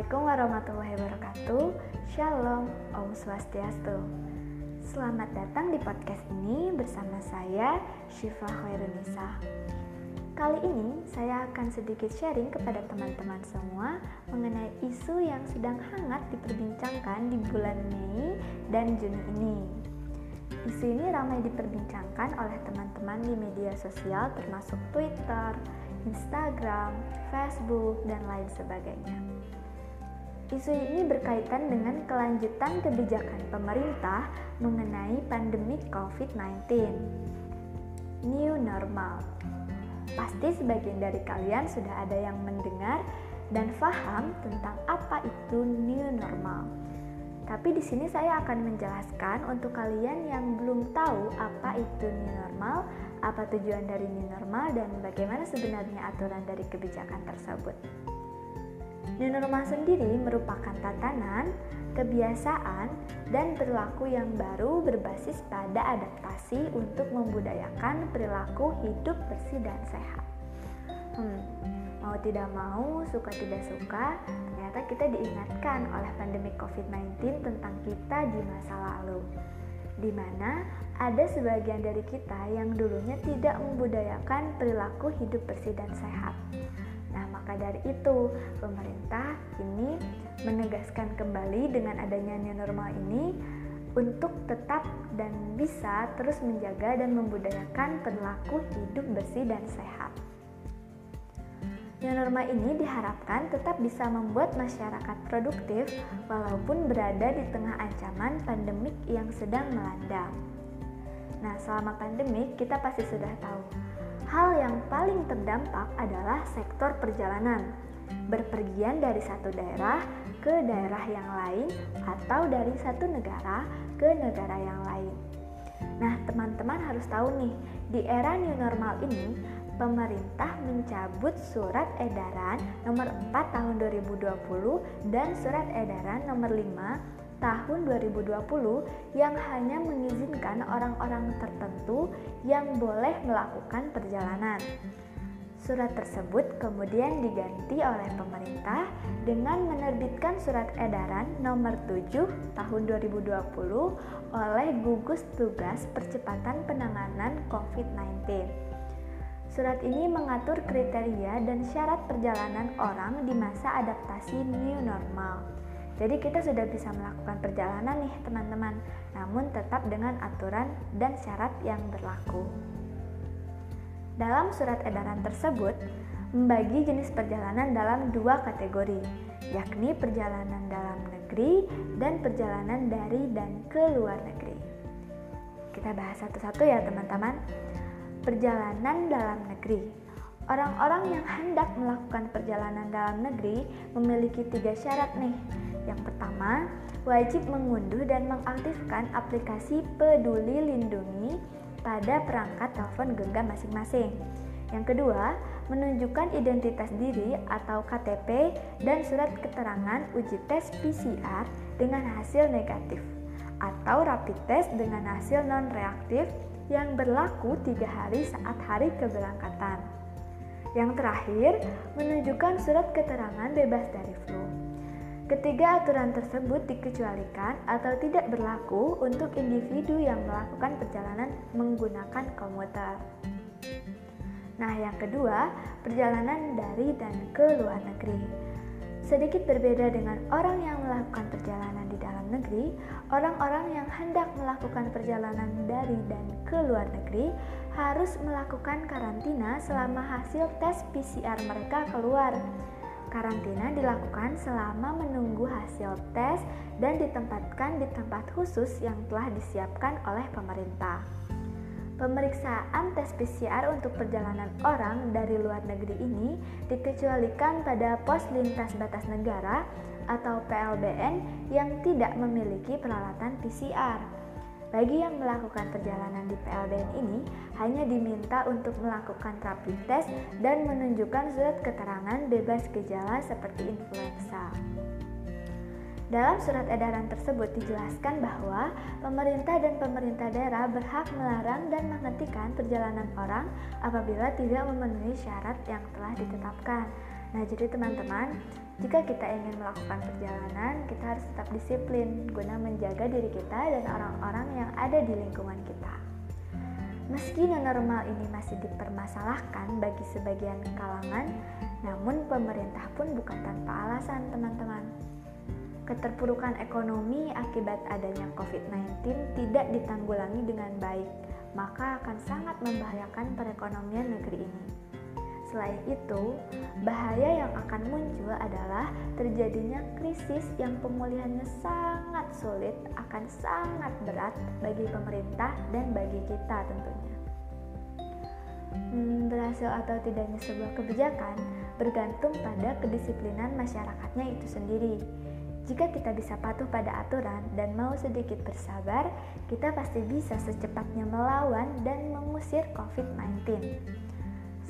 Assalamualaikum warahmatullahi wabarakatuh. Shalom, Om Swastiastu. Selamat datang di podcast ini bersama saya Syifa Khairunisa Kali ini saya akan sedikit sharing kepada teman-teman semua mengenai isu yang sedang hangat diperbincangkan di bulan Mei dan Juni ini. Isu ini ramai diperbincangkan oleh teman-teman di media sosial termasuk Twitter, Instagram, Facebook, dan lain sebagainya. Isu ini berkaitan dengan kelanjutan kebijakan pemerintah mengenai pandemi COVID-19. New normal. Pasti sebagian dari kalian sudah ada yang mendengar dan paham tentang apa itu new normal. Tapi di sini saya akan menjelaskan untuk kalian yang belum tahu apa itu new normal, apa tujuan dari new normal dan bagaimana sebenarnya aturan dari kebijakan tersebut. Normal sendiri merupakan tatanan, kebiasaan, dan perilaku yang baru berbasis pada adaptasi untuk membudayakan perilaku hidup bersih dan sehat. Hmm, mau tidak mau, suka tidak suka, ternyata kita diingatkan oleh pandemi COVID-19 tentang kita di masa lalu di mana ada sebagian dari kita yang dulunya tidak membudayakan perilaku hidup bersih dan sehat. Maka dari itu, pemerintah ini menegaskan kembali dengan adanya new normal ini untuk tetap dan bisa terus menjaga dan membudayakan perilaku hidup bersih dan sehat. New normal ini diharapkan tetap bisa membuat masyarakat produktif walaupun berada di tengah ancaman pandemik yang sedang melanda. Nah, selama pandemik kita pasti sudah tahu, hal yang paling terdampak adalah sektor perjalanan. Berpergian dari satu daerah ke daerah yang lain atau dari satu negara ke negara yang lain. Nah, teman-teman harus tahu nih, di era new normal ini pemerintah mencabut surat edaran nomor 4 tahun 2020 dan surat edaran nomor 5 tahun 2020 yang hanya mengizinkan orang-orang tertentu yang boleh melakukan perjalanan. Surat tersebut kemudian diganti oleh pemerintah dengan menerbitkan surat edaran nomor 7 tahun 2020 oleh gugus tugas percepatan penanganan COVID-19. Surat ini mengatur kriteria dan syarat perjalanan orang di masa adaptasi new normal. Jadi kita sudah bisa melakukan perjalanan nih teman-teman, namun tetap dengan aturan dan syarat yang berlaku. Dalam surat edaran tersebut, membagi jenis perjalanan dalam dua kategori, yakni perjalanan dalam negeri dan perjalanan dari dan ke luar negeri. Kita bahas satu-satu ya teman-teman perjalanan dalam negeri. Orang-orang yang hendak melakukan perjalanan dalam negeri memiliki tiga syarat nih. Yang pertama, wajib mengunduh dan mengaktifkan aplikasi Peduli Lindungi pada perangkat telepon genggam masing-masing. Yang kedua, menunjukkan identitas diri atau KTP dan surat keterangan uji tes PCR dengan hasil negatif atau rapid test dengan hasil non-reaktif yang berlaku tiga hari saat hari keberangkatan. Yang terakhir, menunjukkan surat keterangan bebas dari flu. Ketiga aturan tersebut dikecualikan atau tidak berlaku untuk individu yang melakukan perjalanan menggunakan komuter. Nah, yang kedua, perjalanan dari dan ke luar negeri. Sedikit berbeda dengan orang yang melakukan perjalanan di dalam negeri, orang-orang yang hendak melakukan perjalanan dari dan ke luar negeri harus melakukan karantina selama hasil tes PCR mereka keluar. Karantina dilakukan selama menunggu hasil tes dan ditempatkan di tempat khusus yang telah disiapkan oleh pemerintah. Pemeriksaan tes PCR untuk perjalanan orang dari luar negeri ini dikecualikan pada pos lintas batas negara atau PLBN yang tidak memiliki peralatan PCR. Bagi yang melakukan perjalanan di PLBN ini hanya diminta untuk melakukan rapid test dan menunjukkan surat keterangan bebas gejala seperti influenza. Dalam surat edaran tersebut dijelaskan bahwa pemerintah dan pemerintah daerah berhak melarang dan menghentikan perjalanan orang apabila tidak memenuhi syarat yang telah ditetapkan. Nah, jadi teman-teman, Jika kita ingin melakukan perjalanan, kita harus tetap disiplin guna menjaga diri kita dan orang-orang yang ada di lingkungan kita. Meski normal ini masih dipermasalahkan bagi sebagian kalangan, namun pemerintah pun bukan tanpa alasan, teman-teman. Keterpurukan ekonomi akibat adanya COVID-19 tidak ditanggulangi dengan baik, maka akan sangat membahayakan perekonomian negeri ini. Selain itu, bahaya yang akan muncul adalah terjadinya krisis yang pemulihannya sangat sulit, akan sangat berat bagi pemerintah dan bagi kita tentunya. Hmm, berhasil atau tidaknya sebuah kebijakan bergantung pada kedisiplinan masyarakatnya itu sendiri. Jika kita bisa patuh pada aturan dan mau sedikit bersabar, kita pasti bisa secepatnya melawan dan mengusir COVID-19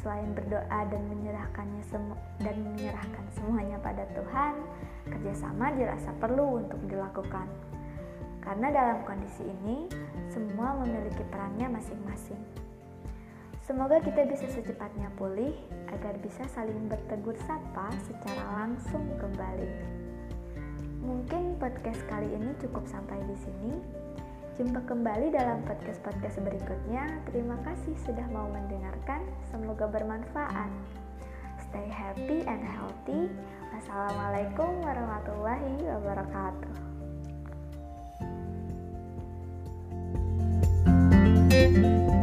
selain berdoa dan menyerahkannya semu dan menyerahkan semuanya pada Tuhan, kerjasama dirasa perlu untuk dilakukan. Karena dalam kondisi ini, semua memiliki perannya masing-masing. Semoga kita bisa secepatnya pulih agar bisa saling bertegur sapa secara langsung kembali. Mungkin podcast kali ini cukup sampai di sini. Jumpa kembali dalam podcast-podcast berikutnya. Terima kasih sudah mau mendengarkan. Semoga bermanfaat. Stay happy and healthy. Wassalamualaikum warahmatullahi wabarakatuh. thank you